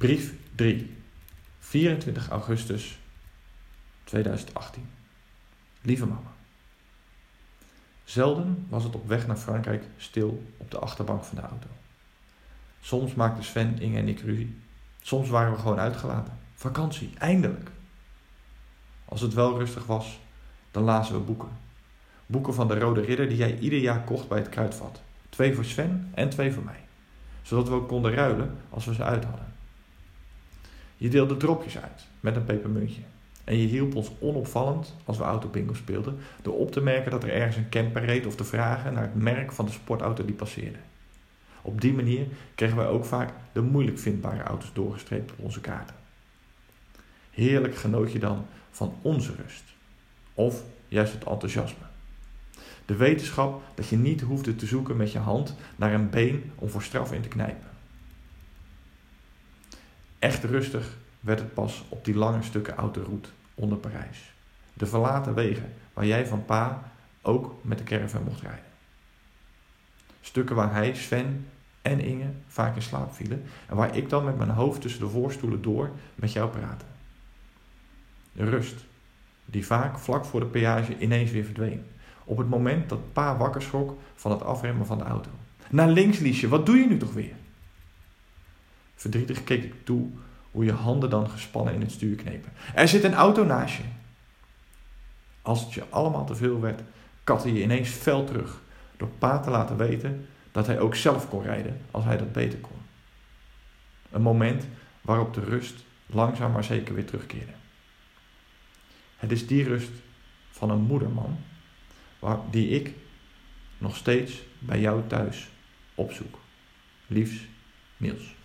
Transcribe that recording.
Brief 3. 24 augustus 2018. Lieve mama. Zelden was het op weg naar Frankrijk stil op de achterbank van de auto. Soms maakten Sven, Inge en ik ruzie. Soms waren we gewoon uitgelaten. Vakantie, eindelijk. Als het wel rustig was, dan lazen we boeken. Boeken van de Rode Ridder die jij ieder jaar kocht bij het kruidvat. Twee voor Sven en twee voor mij. Zodat we ook konden ruilen als we ze uit hadden. Je deelde dropjes uit met een pepermuntje. En je hielp ons onopvallend, als we autobingo speelden, door op te merken dat er ergens een camper reed of te vragen naar het merk van de sportauto die passeerde. Op die manier kregen wij ook vaak de moeilijk vindbare auto's doorgestreept op onze kaarten. Heerlijk genoot je dan van onze rust. Of juist het enthousiasme. De wetenschap dat je niet hoefde te zoeken met je hand naar een been om voor straf in te knijpen. Echt rustig werd het pas op die lange stukken autoroute onder Parijs. De verlaten wegen waar jij van pa ook met de caravan mocht rijden. Stukken waar hij, Sven en Inge vaak in slaap vielen en waar ik dan met mijn hoofd tussen de voorstoelen door met jou praatte. De rust, die vaak vlak voor de peage ineens weer verdween. Op het moment dat pa wakker schrok van het afremmen van de auto. Naar links, Liesje, wat doe je nu toch weer? Verdrietig keek ik toe hoe je handen dan gespannen in het stuur knepen. Er zit een auto naast je. Als het je allemaal te veel werd, katte je ineens fel terug door pa te laten weten dat hij ook zelf kon rijden als hij dat beter kon. Een moment waarop de rust langzaam maar zeker weer terugkeerde. Het is die rust van een moederman die ik nog steeds bij jou thuis opzoek. Liefs, Niels.